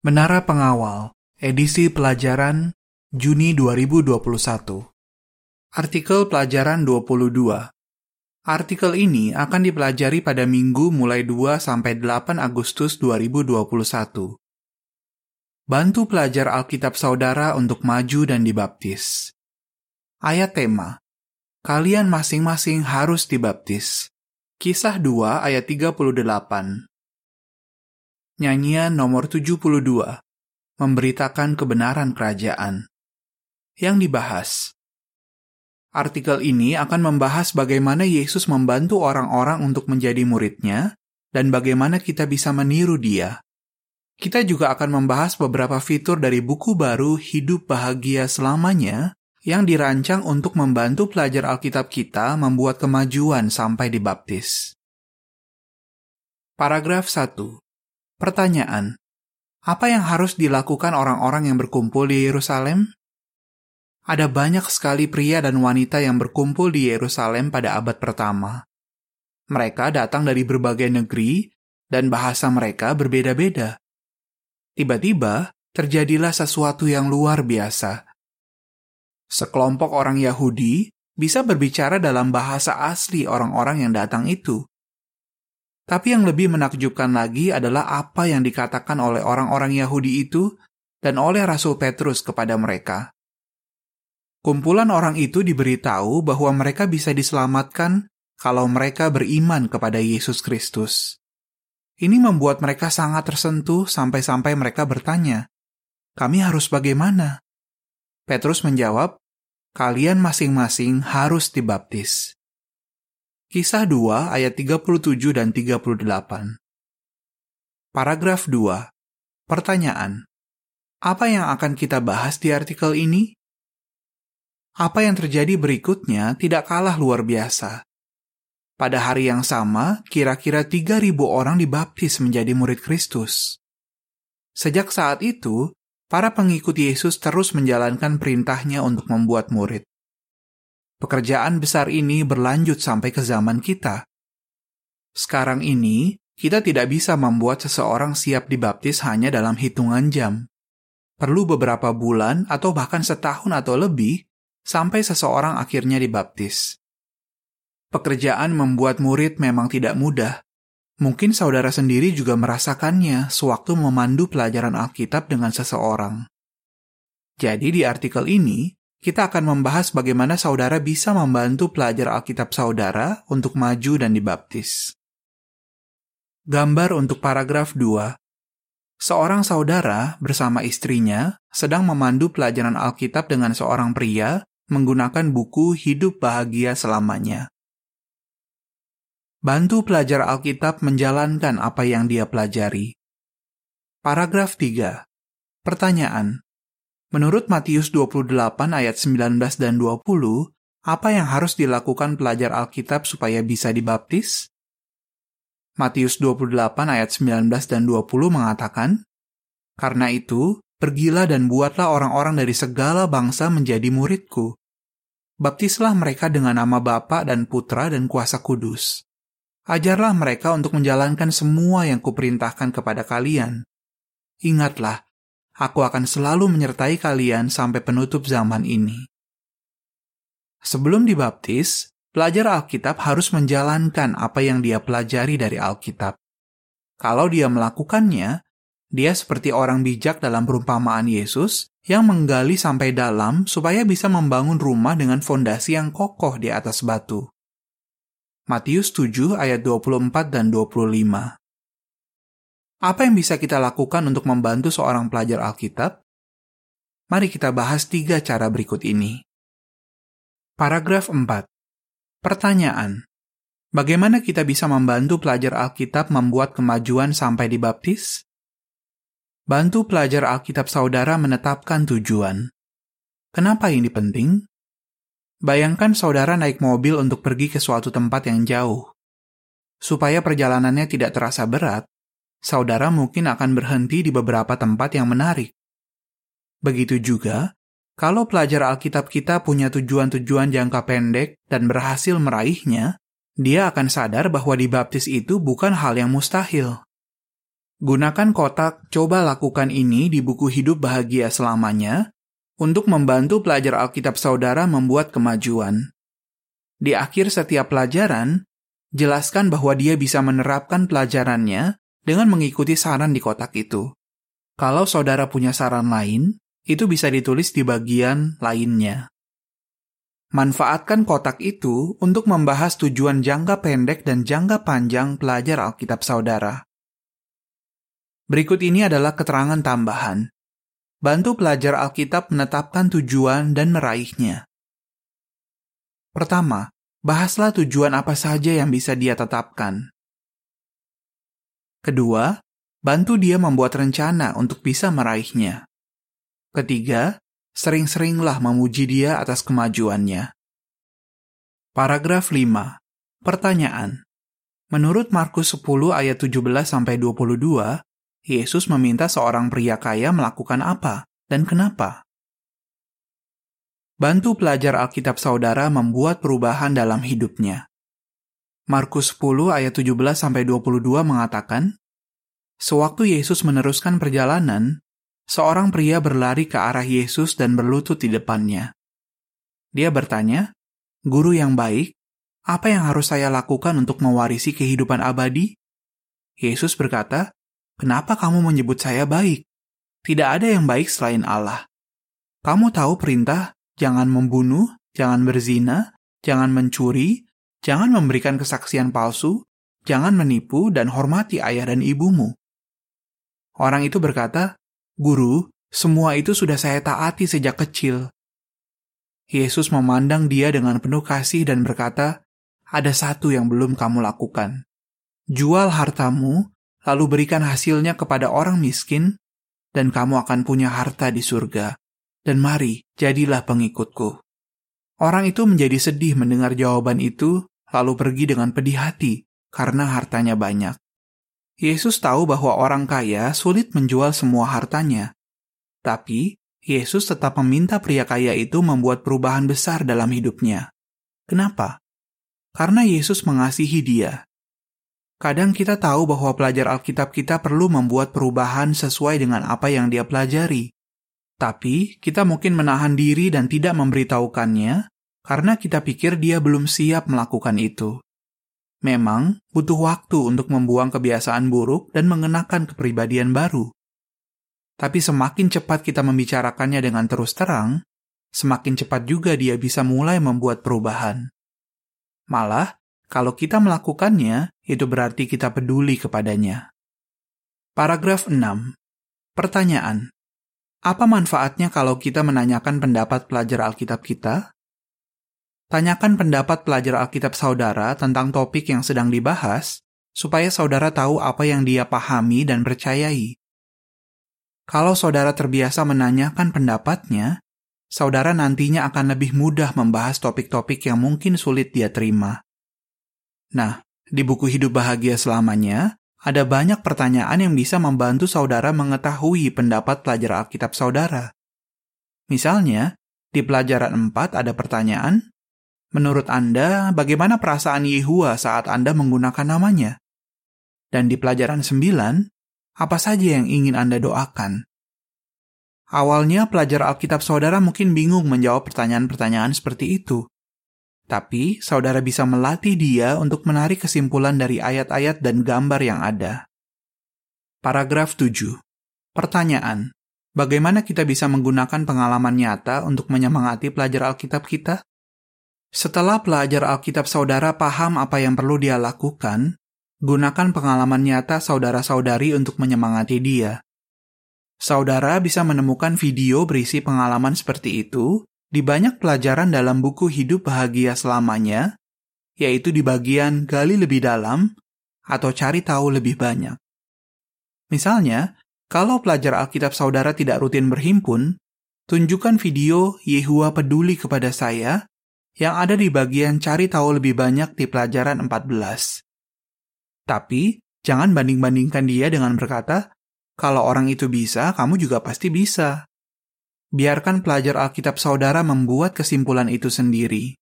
Menara Pengawal, edisi pelajaran Juni 2021. Artikel pelajaran 22. Artikel ini akan dipelajari pada minggu mulai 2 sampai 8 Agustus 2021. Bantu pelajar Alkitab saudara untuk maju dan dibaptis. Ayat tema. Kalian masing-masing harus dibaptis. Kisah 2 ayat 38. Nyanyian nomor 72. Memberitakan kebenaran kerajaan. Yang dibahas. Artikel ini akan membahas bagaimana Yesus membantu orang-orang untuk menjadi muridnya dan bagaimana kita bisa meniru dia. Kita juga akan membahas beberapa fitur dari buku baru Hidup Bahagia Selamanya yang dirancang untuk membantu pelajar Alkitab kita membuat kemajuan sampai dibaptis. Paragraf 1. Pertanyaan, apa yang harus dilakukan orang-orang yang berkumpul di Yerusalem? Ada banyak sekali pria dan wanita yang berkumpul di Yerusalem pada abad pertama. Mereka datang dari berbagai negeri dan bahasa mereka berbeda-beda. Tiba-tiba, terjadilah sesuatu yang luar biasa. Sekelompok orang Yahudi bisa berbicara dalam bahasa asli orang-orang yang datang itu. Tapi yang lebih menakjubkan lagi adalah apa yang dikatakan oleh orang-orang Yahudi itu dan oleh Rasul Petrus kepada mereka. Kumpulan orang itu diberitahu bahwa mereka bisa diselamatkan kalau mereka beriman kepada Yesus Kristus. Ini membuat mereka sangat tersentuh sampai-sampai mereka bertanya, "Kami harus bagaimana?" Petrus menjawab, "Kalian masing-masing harus dibaptis." Kisah 2 ayat 37 dan 38. Paragraf 2. Pertanyaan. Apa yang akan kita bahas di artikel ini? Apa yang terjadi berikutnya tidak kalah luar biasa. Pada hari yang sama, kira-kira 3.000 orang dibaptis menjadi murid Kristus. Sejak saat itu, para pengikut Yesus terus menjalankan perintahnya untuk membuat murid. Pekerjaan besar ini berlanjut sampai ke zaman kita. Sekarang ini, kita tidak bisa membuat seseorang siap dibaptis hanya dalam hitungan jam. Perlu beberapa bulan atau bahkan setahun atau lebih sampai seseorang akhirnya dibaptis. Pekerjaan membuat murid memang tidak mudah. Mungkin saudara sendiri juga merasakannya sewaktu memandu pelajaran Alkitab dengan seseorang. Jadi di artikel ini, kita akan membahas bagaimana saudara bisa membantu pelajar Alkitab saudara untuk maju dan dibaptis. Gambar untuk paragraf 2. Seorang saudara bersama istrinya sedang memandu pelajaran Alkitab dengan seorang pria menggunakan buku Hidup Bahagia Selamanya. Bantu pelajar Alkitab menjalankan apa yang dia pelajari. Paragraf 3. Pertanyaan. Menurut Matius 28 ayat 19 dan 20, apa yang harus dilakukan pelajar Alkitab supaya bisa dibaptis? Matius 28 ayat 19 dan 20 mengatakan, Karena itu, pergilah dan buatlah orang-orang dari segala bangsa menjadi muridku. Baptislah mereka dengan nama Bapa dan Putra dan Kuasa Kudus. Ajarlah mereka untuk menjalankan semua yang kuperintahkan kepada kalian. Ingatlah, Aku akan selalu menyertai kalian sampai penutup zaman ini. Sebelum dibaptis, pelajar Alkitab harus menjalankan apa yang dia pelajari dari Alkitab. Kalau dia melakukannya, dia seperti orang bijak dalam perumpamaan Yesus yang menggali sampai dalam supaya bisa membangun rumah dengan fondasi yang kokoh di atas batu. Matius 7 ayat 24 dan 25 apa yang bisa kita lakukan untuk membantu seorang pelajar Alkitab? Mari kita bahas tiga cara berikut ini. Paragraf 4. Pertanyaan. Bagaimana kita bisa membantu pelajar Alkitab membuat kemajuan sampai dibaptis? Bantu pelajar Alkitab saudara menetapkan tujuan. Kenapa ini penting? Bayangkan saudara naik mobil untuk pergi ke suatu tempat yang jauh. Supaya perjalanannya tidak terasa berat, saudara mungkin akan berhenti di beberapa tempat yang menarik. Begitu juga, kalau pelajar Alkitab kita punya tujuan-tujuan jangka pendek dan berhasil meraihnya, dia akan sadar bahwa dibaptis itu bukan hal yang mustahil. Gunakan kotak "Coba lakukan ini" di buku Hidup Bahagia Selamanya untuk membantu pelajar Alkitab saudara membuat kemajuan. Di akhir setiap pelajaran, jelaskan bahwa dia bisa menerapkan pelajarannya dengan mengikuti saran di kotak itu. Kalau saudara punya saran lain, itu bisa ditulis di bagian lainnya. Manfaatkan kotak itu untuk membahas tujuan jangka pendek dan jangka panjang pelajar Alkitab saudara. Berikut ini adalah keterangan tambahan. Bantu pelajar Alkitab menetapkan tujuan dan meraihnya. Pertama, bahaslah tujuan apa saja yang bisa dia tetapkan. Kedua, bantu dia membuat rencana untuk bisa meraihnya. Ketiga, sering-seringlah memuji dia atas kemajuannya. Paragraf 5. Pertanyaan. Menurut Markus 10 ayat 17 sampai 22, Yesus meminta seorang pria kaya melakukan apa dan kenapa? Bantu pelajar Alkitab saudara membuat perubahan dalam hidupnya. Markus 10 ayat 17 sampai 22 mengatakan, Sewaktu Yesus meneruskan perjalanan, seorang pria berlari ke arah Yesus dan berlutut di depannya. Dia bertanya, "Guru yang baik, apa yang harus saya lakukan untuk mewarisi kehidupan abadi?" Yesus berkata, "Kenapa kamu menyebut saya baik? Tidak ada yang baik selain Allah. Kamu tahu perintah, jangan membunuh, jangan berzina, jangan mencuri, jangan memberikan kesaksian palsu, jangan menipu, dan hormati ayah dan ibumu." Orang itu berkata, Guru, semua itu sudah saya taati sejak kecil. Yesus memandang dia dengan penuh kasih dan berkata, ada satu yang belum kamu lakukan. Jual hartamu, lalu berikan hasilnya kepada orang miskin, dan kamu akan punya harta di surga. Dan mari, jadilah pengikutku. Orang itu menjadi sedih mendengar jawaban itu, lalu pergi dengan pedih hati karena hartanya banyak. Yesus tahu bahwa orang kaya sulit menjual semua hartanya. Tapi, Yesus tetap meminta pria kaya itu membuat perubahan besar dalam hidupnya. Kenapa? Karena Yesus mengasihi dia. Kadang kita tahu bahwa pelajar Alkitab kita perlu membuat perubahan sesuai dengan apa yang dia pelajari. Tapi, kita mungkin menahan diri dan tidak memberitahukannya karena kita pikir dia belum siap melakukan itu. Memang butuh waktu untuk membuang kebiasaan buruk dan mengenakan kepribadian baru. Tapi semakin cepat kita membicarakannya dengan terus terang, semakin cepat juga dia bisa mulai membuat perubahan. Malah, kalau kita melakukannya, itu berarti kita peduli kepadanya. Paragraf 6. Pertanyaan. Apa manfaatnya kalau kita menanyakan pendapat pelajar Alkitab kita? Tanyakan pendapat pelajar Alkitab saudara tentang topik yang sedang dibahas, supaya saudara tahu apa yang dia pahami dan percayai. Kalau saudara terbiasa menanyakan pendapatnya, saudara nantinya akan lebih mudah membahas topik-topik yang mungkin sulit dia terima. Nah, di buku Hidup Bahagia Selamanya, ada banyak pertanyaan yang bisa membantu saudara mengetahui pendapat pelajar Alkitab saudara. Misalnya, di pelajaran 4 ada pertanyaan, Menurut Anda, bagaimana perasaan Yehua saat Anda menggunakan namanya? Dan di pelajaran 9, apa saja yang ingin Anda doakan? Awalnya pelajar Alkitab saudara mungkin bingung menjawab pertanyaan-pertanyaan seperti itu. Tapi, saudara bisa melatih dia untuk menarik kesimpulan dari ayat-ayat dan gambar yang ada. Paragraf 7. Pertanyaan. Bagaimana kita bisa menggunakan pengalaman nyata untuk menyemangati pelajar Alkitab kita? Setelah pelajar Alkitab saudara paham apa yang perlu dia lakukan, gunakan pengalaman nyata saudara-saudari untuk menyemangati dia. Saudara bisa menemukan video berisi pengalaman seperti itu di banyak pelajaran dalam buku Hidup Bahagia Selamanya, yaitu di bagian Gali Lebih Dalam atau Cari Tahu Lebih Banyak. Misalnya, kalau pelajar Alkitab saudara tidak rutin berhimpun, tunjukkan video Yehua peduli kepada saya yang ada di bagian cari tahu lebih banyak di pelajaran 14. Tapi, jangan banding-bandingkan dia dengan berkata, kalau orang itu bisa, kamu juga pasti bisa. Biarkan pelajar Alkitab saudara membuat kesimpulan itu sendiri.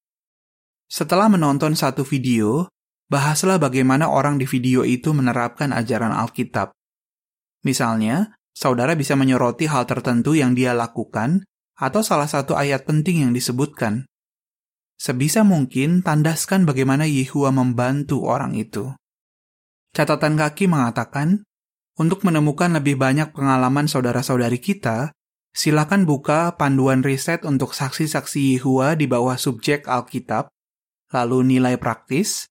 Setelah menonton satu video, bahaslah bagaimana orang di video itu menerapkan ajaran Alkitab. Misalnya, saudara bisa menyoroti hal tertentu yang dia lakukan atau salah satu ayat penting yang disebutkan. Sebisa mungkin tandaskan bagaimana Yehua membantu orang itu. Catatan kaki mengatakan, untuk menemukan lebih banyak pengalaman saudara-saudari kita, silakan buka panduan riset untuk saksi-saksi Yehua di bawah subjek Alkitab, lalu nilai praktis,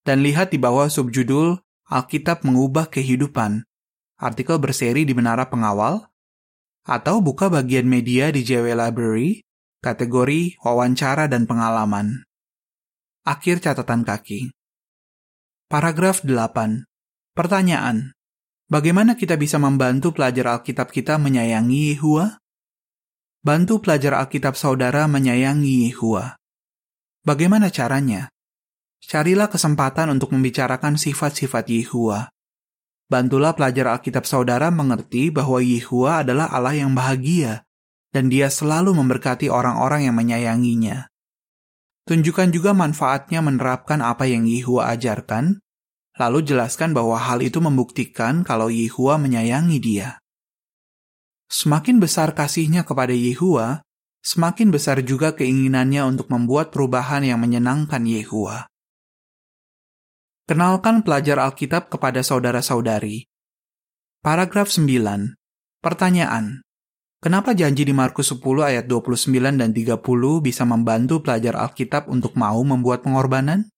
dan lihat di bawah subjudul Alkitab mengubah kehidupan, artikel berseri di Menara Pengawal, atau buka bagian media di JW Library, kategori wawancara dan pengalaman. Akhir catatan kaki. Paragraf 8. Pertanyaan. Bagaimana kita bisa membantu pelajar Alkitab kita menyayangi Yehua? Bantu pelajar Alkitab saudara menyayangi Yehua. Bagaimana caranya? Carilah kesempatan untuk membicarakan sifat-sifat Yehua. Bantulah pelajar Alkitab saudara mengerti bahwa Yehua adalah Allah yang bahagia, dan dia selalu memberkati orang-orang yang menyayanginya. Tunjukkan juga manfaatnya menerapkan apa yang Yehua ajarkan, lalu jelaskan bahwa hal itu membuktikan kalau Yehua menyayangi dia. Semakin besar kasihnya kepada Yehua, semakin besar juga keinginannya untuk membuat perubahan yang menyenangkan Yehua. Kenalkan pelajar Alkitab kepada saudara-saudari. Paragraf 9. Pertanyaan. Kenapa janji di Markus 10 ayat 29 dan 30 bisa membantu pelajar Alkitab untuk mau membuat pengorbanan?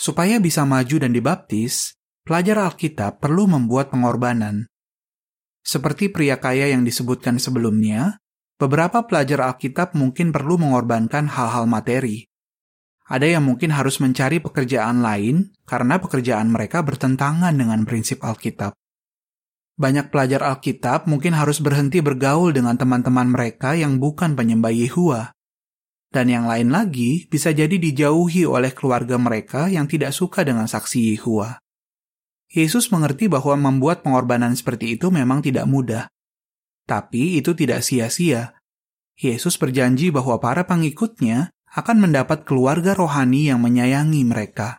Supaya bisa maju dan dibaptis, pelajar Alkitab perlu membuat pengorbanan. Seperti pria kaya yang disebutkan sebelumnya, beberapa pelajar Alkitab mungkin perlu mengorbankan hal-hal materi. Ada yang mungkin harus mencari pekerjaan lain karena pekerjaan mereka bertentangan dengan prinsip Alkitab. Banyak pelajar Alkitab mungkin harus berhenti bergaul dengan teman-teman mereka yang bukan penyembah Yehua. Dan yang lain lagi bisa jadi dijauhi oleh keluarga mereka yang tidak suka dengan saksi Yehua. Yesus mengerti bahwa membuat pengorbanan seperti itu memang tidak mudah. Tapi itu tidak sia-sia. Yesus berjanji bahwa para pengikutnya akan mendapat keluarga rohani yang menyayangi mereka.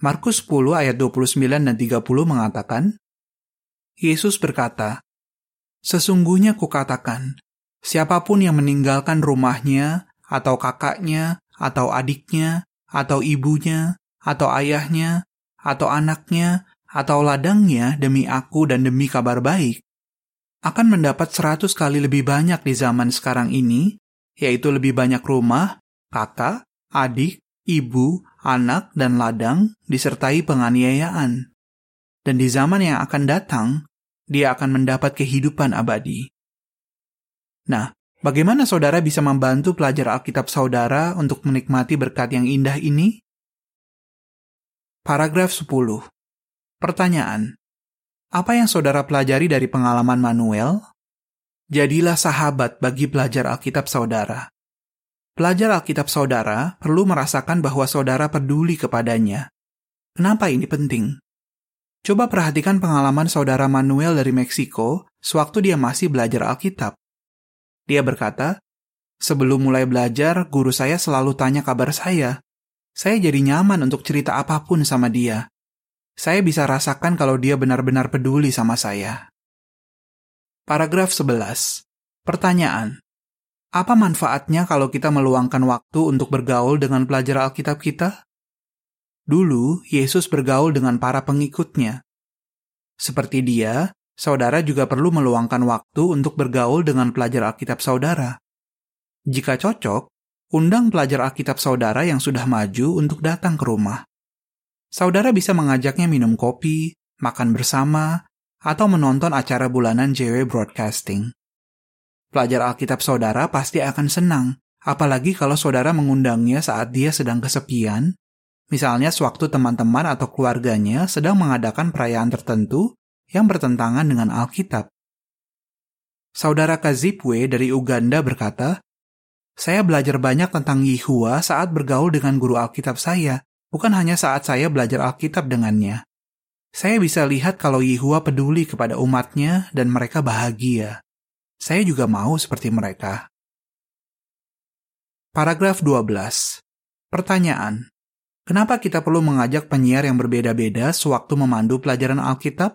Markus 10 ayat 29 dan 30 mengatakan, Yesus berkata, Sesungguhnya kukatakan, siapa pun yang meninggalkan rumahnya, atau kakaknya, atau adiknya, atau ibunya, atau ayahnya, atau anaknya, atau ladangnya demi aku dan demi kabar baik, akan mendapat seratus kali lebih banyak di zaman sekarang ini, yaitu lebih banyak rumah, kakak, adik, ibu, anak, dan ladang disertai penganiayaan. Dan di zaman yang akan datang, dia akan mendapat kehidupan abadi. Nah, bagaimana saudara bisa membantu pelajar Alkitab saudara untuk menikmati berkat yang indah ini? Paragraf 10. Pertanyaan. Apa yang saudara pelajari dari pengalaman Manuel? Jadilah sahabat bagi pelajar Alkitab saudara. Pelajar Alkitab saudara perlu merasakan bahwa saudara peduli kepadanya. Kenapa ini penting? Coba perhatikan pengalaman saudara Manuel dari Meksiko sewaktu dia masih belajar Alkitab. Dia berkata, Sebelum mulai belajar, guru saya selalu tanya kabar saya, saya jadi nyaman untuk cerita apa pun sama dia. Saya bisa rasakan kalau dia benar-benar peduli sama saya. Paragraf 11. Pertanyaan. Apa manfaatnya kalau kita meluangkan waktu untuk bergaul dengan pelajar Alkitab kita? Dulu, Yesus bergaul dengan para pengikutnya. Seperti dia, saudara juga perlu meluangkan waktu untuk bergaul dengan pelajar Alkitab saudara. Jika cocok, undang pelajar Alkitab saudara yang sudah maju untuk datang ke rumah. Saudara bisa mengajaknya minum kopi, makan bersama, atau menonton acara bulanan JW Broadcasting. Pelajar Alkitab saudara pasti akan senang, apalagi kalau saudara mengundangnya saat dia sedang kesepian, misalnya sewaktu teman-teman atau keluarganya sedang mengadakan perayaan tertentu yang bertentangan dengan Alkitab. Saudara Kazipwe dari Uganda berkata, saya belajar banyak tentang Yehua saat bergaul dengan guru Alkitab saya, bukan hanya saat saya belajar Alkitab dengannya. Saya bisa lihat kalau Yehua peduli kepada umatnya dan mereka bahagia. Saya juga mau seperti mereka. Paragraf 12. Pertanyaan. Kenapa kita perlu mengajak penyiar yang berbeda-beda sewaktu memandu pelajaran Alkitab?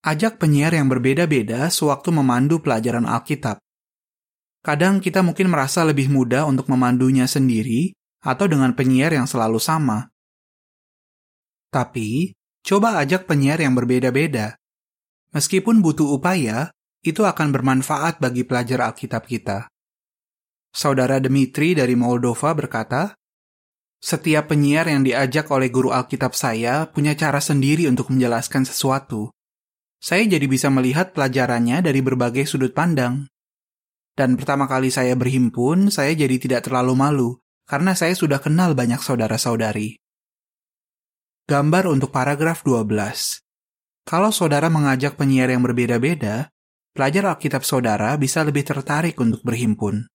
Ajak penyiar yang berbeda-beda sewaktu memandu pelajaran Alkitab. Kadang kita mungkin merasa lebih mudah untuk memandunya sendiri atau dengan penyiar yang selalu sama. Tapi, coba ajak penyiar yang berbeda-beda. Meskipun butuh upaya, itu akan bermanfaat bagi pelajar Alkitab kita. Saudara Dmitri dari Moldova berkata, setiap penyiar yang diajak oleh guru Alkitab saya punya cara sendiri untuk menjelaskan sesuatu. Saya jadi bisa melihat pelajarannya dari berbagai sudut pandang. Dan pertama kali saya berhimpun, saya jadi tidak terlalu malu karena saya sudah kenal banyak saudara-saudari. Gambar untuk paragraf 12. Kalau saudara mengajak penyiar yang berbeda-beda, pelajar Alkitab saudara bisa lebih tertarik untuk berhimpun.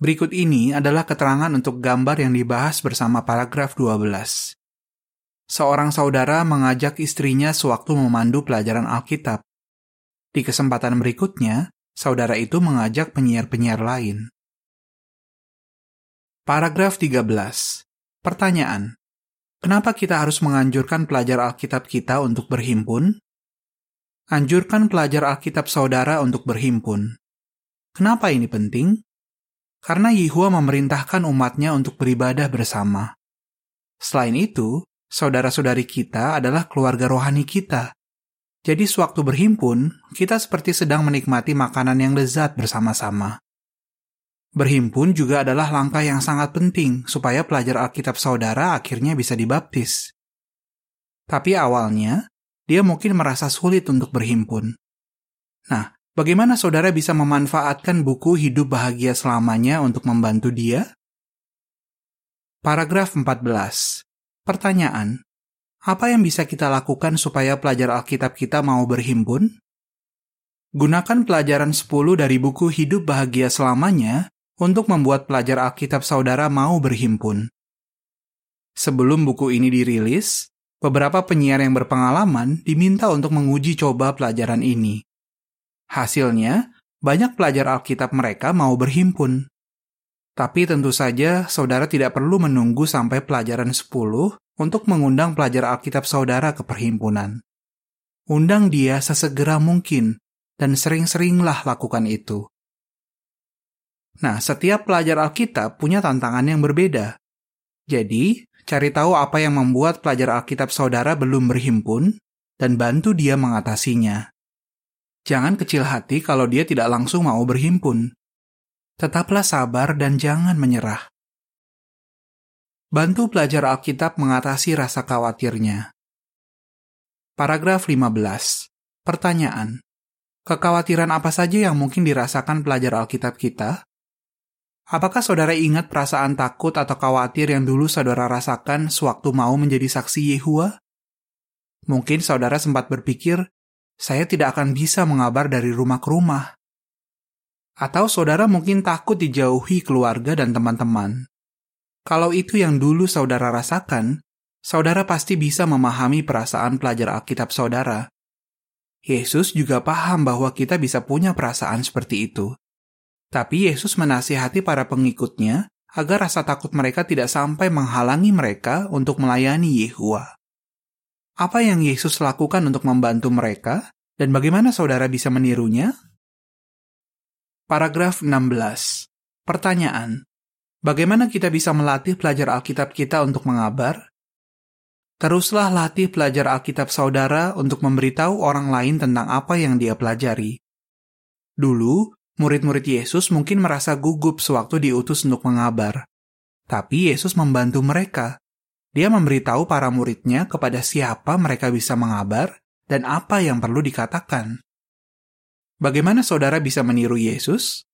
Berikut ini adalah keterangan untuk gambar yang dibahas bersama paragraf 12. Seorang saudara mengajak istrinya sewaktu memandu pelajaran Alkitab. Di kesempatan berikutnya, saudara itu mengajak penyiar-penyiar lain. Paragraf 13. Pertanyaan. Kenapa kita harus menganjurkan pelajar Alkitab kita untuk berhimpun? Anjurkan pelajar Alkitab saudara untuk berhimpun. Kenapa ini penting? Karena Yehua memerintahkan umatnya untuk beribadah bersama. Selain itu, saudara-saudari kita adalah keluarga rohani kita. Jadi sewaktu berhimpun, kita seperti sedang menikmati makanan yang lezat bersama-sama. Berhimpun juga adalah langkah yang sangat penting supaya pelajar Alkitab saudara akhirnya bisa dibaptis. Tapi awalnya, dia mungkin merasa sulit untuk berhimpun. Nah, bagaimana saudara bisa memanfaatkan buku Hidup Bahagia Selamanya untuk membantu dia? Paragraf 14. Pertanyaan, apa yang bisa kita lakukan supaya pelajar Alkitab kita mau berhimpun? Gunakan pelajaran 10 dari buku Hidup Bahagia Selamanya untuk membuat pelajar Alkitab saudara mau berhimpun. Sebelum buku ini dirilis, beberapa penyiar yang berpengalaman diminta untuk menguji coba pelajaran ini. Hasilnya, banyak pelajar Alkitab mereka mau berhimpun. Tapi tentu saja saudara tidak perlu menunggu sampai pelajaran 10 untuk mengundang pelajar Alkitab saudara ke perhimpunan. Undang dia sesegera mungkin dan sering-seringlah lakukan itu. Nah, setiap pelajar Alkitab punya tantangan yang berbeda. Jadi, cari tahu apa yang membuat pelajar Alkitab saudara belum berhimpun dan bantu dia mengatasinya. Jangan kecil hati kalau dia tidak langsung mau berhimpun. Tetaplah sabar dan jangan menyerah. Bantu pelajar Alkitab mengatasi rasa khawatirnya. Paragraf 15. Pertanyaan. Kekhawatiran apa saja yang mungkin dirasakan pelajar Alkitab kita? Apakah saudara ingat perasaan takut atau khawatir yang dulu saudara rasakan sewaktu mau menjadi saksi Yehua? Mungkin saudara sempat berpikir, saya tidak akan bisa mengabar dari rumah ke rumah. Atau saudara mungkin takut dijauhi keluarga dan teman-teman. Kalau itu yang dulu saudara rasakan, saudara pasti bisa memahami perasaan pelajar Alkitab saudara. Yesus juga paham bahwa kita bisa punya perasaan seperti itu. Tapi Yesus menasihati para pengikutnya agar rasa takut mereka tidak sampai menghalangi mereka untuk melayani Yehua. Apa yang Yesus lakukan untuk membantu mereka dan bagaimana saudara bisa menirunya? Paragraf 16. Pertanyaan. Bagaimana kita bisa melatih pelajar Alkitab kita untuk mengabar? Teruslah latih pelajar Alkitab saudara untuk memberitahu orang lain tentang apa yang dia pelajari. Dulu, Murid-murid Yesus mungkin merasa gugup sewaktu diutus untuk mengabar. Tapi Yesus membantu mereka. Dia memberitahu para muridnya kepada siapa mereka bisa mengabar dan apa yang perlu dikatakan. Bagaimana saudara bisa meniru Yesus?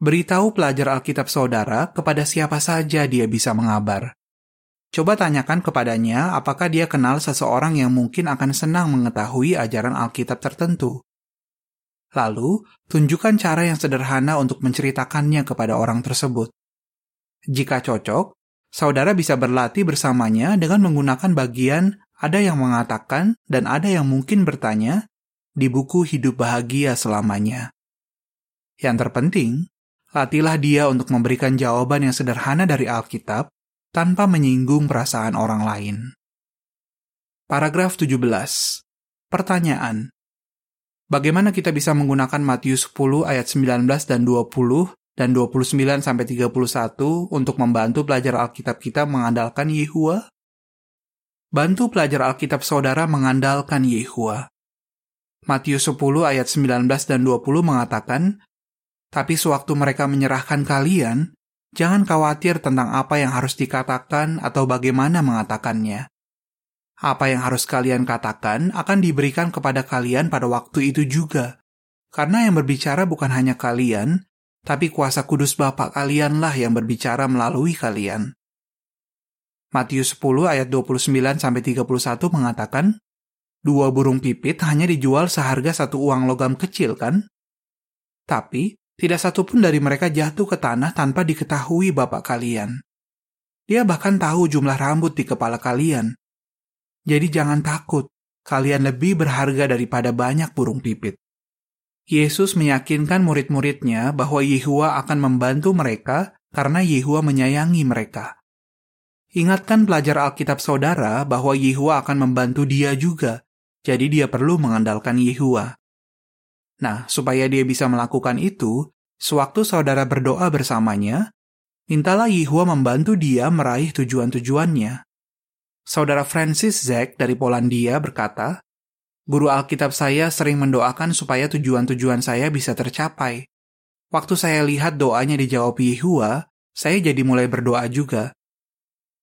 Beritahu pelajar Alkitab saudara kepada siapa saja dia bisa mengabar. Coba tanyakan kepadanya apakah dia kenal seseorang yang mungkin akan senang mengetahui ajaran Alkitab tertentu. Lalu, tunjukkan cara yang sederhana untuk menceritakannya kepada orang tersebut. Jika cocok, saudara bisa berlatih bersamanya dengan menggunakan bagian ada yang mengatakan dan ada yang mungkin bertanya di buku Hidup Bahagia Selamanya. Yang terpenting, latihlah dia untuk memberikan jawaban yang sederhana dari Alkitab tanpa menyinggung perasaan orang lain. Paragraf 17. Pertanyaan. Bagaimana kita bisa menggunakan Matius 10 ayat 19 dan 20 dan 29 sampai 31 untuk membantu pelajar Alkitab kita mengandalkan Yehua? Bantu pelajar Alkitab saudara mengandalkan Yehua. Matius 10 ayat 19 dan 20 mengatakan, Tapi sewaktu mereka menyerahkan kalian, jangan khawatir tentang apa yang harus dikatakan atau bagaimana mengatakannya. Apa yang harus kalian katakan akan diberikan kepada kalian pada waktu itu juga. Karena yang berbicara bukan hanya kalian, tapi kuasa kudus Bapak kalianlah yang berbicara melalui kalian. Matius 10 ayat 29 sampai 31 mengatakan, Dua burung pipit hanya dijual seharga satu uang logam kecil, kan? Tapi, tidak satu pun dari mereka jatuh ke tanah tanpa diketahui bapak kalian. Dia bahkan tahu jumlah rambut di kepala kalian. Jadi jangan takut, kalian lebih berharga daripada banyak burung pipit. Yesus meyakinkan murid-muridnya bahwa Yehua akan membantu mereka karena Yehua menyayangi mereka. Ingatkan pelajar Alkitab saudara bahwa Yehua akan membantu dia juga jadi dia perlu mengandalkan Yehua. Nah, supaya dia bisa melakukan itu, sewaktu saudara berdoa bersamanya, mintalah Yehua membantu dia meraih tujuan-tujuannya. Saudara Francis Zack dari Polandia berkata, Guru Alkitab saya sering mendoakan supaya tujuan-tujuan saya bisa tercapai. Waktu saya lihat doanya dijawab Yehua, saya jadi mulai berdoa juga.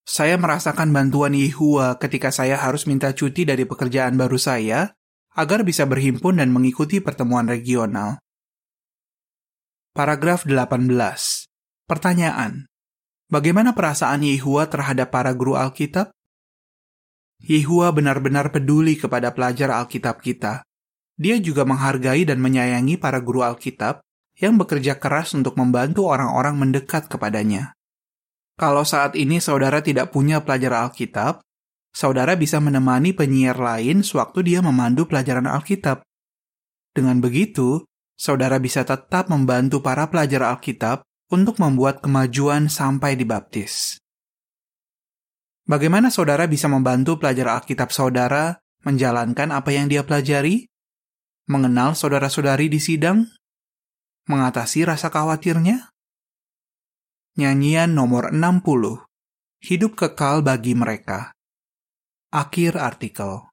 Saya merasakan bantuan Yehua ketika saya harus minta cuti dari pekerjaan baru saya agar bisa berhimpun dan mengikuti pertemuan regional. Paragraf 18. Pertanyaan. Bagaimana perasaan Yehua terhadap para guru Alkitab? Yehua benar-benar peduli kepada pelajar Alkitab kita. Dia juga menghargai dan menyayangi para guru Alkitab yang bekerja keras untuk membantu orang-orang mendekat kepadanya. Kalau saat ini saudara tidak punya pelajar Alkitab, saudara bisa menemani penyiar lain sewaktu dia memandu pelajaran Alkitab. Dengan begitu, saudara bisa tetap membantu para pelajar Alkitab untuk membuat kemajuan sampai dibaptis. Bagaimana saudara bisa membantu pelajar Alkitab saudara menjalankan apa yang dia pelajari? Mengenal saudara-saudari di sidang? Mengatasi rasa khawatirnya? Nyanyian nomor 60. Hidup kekal bagi mereka. Akhir artikel.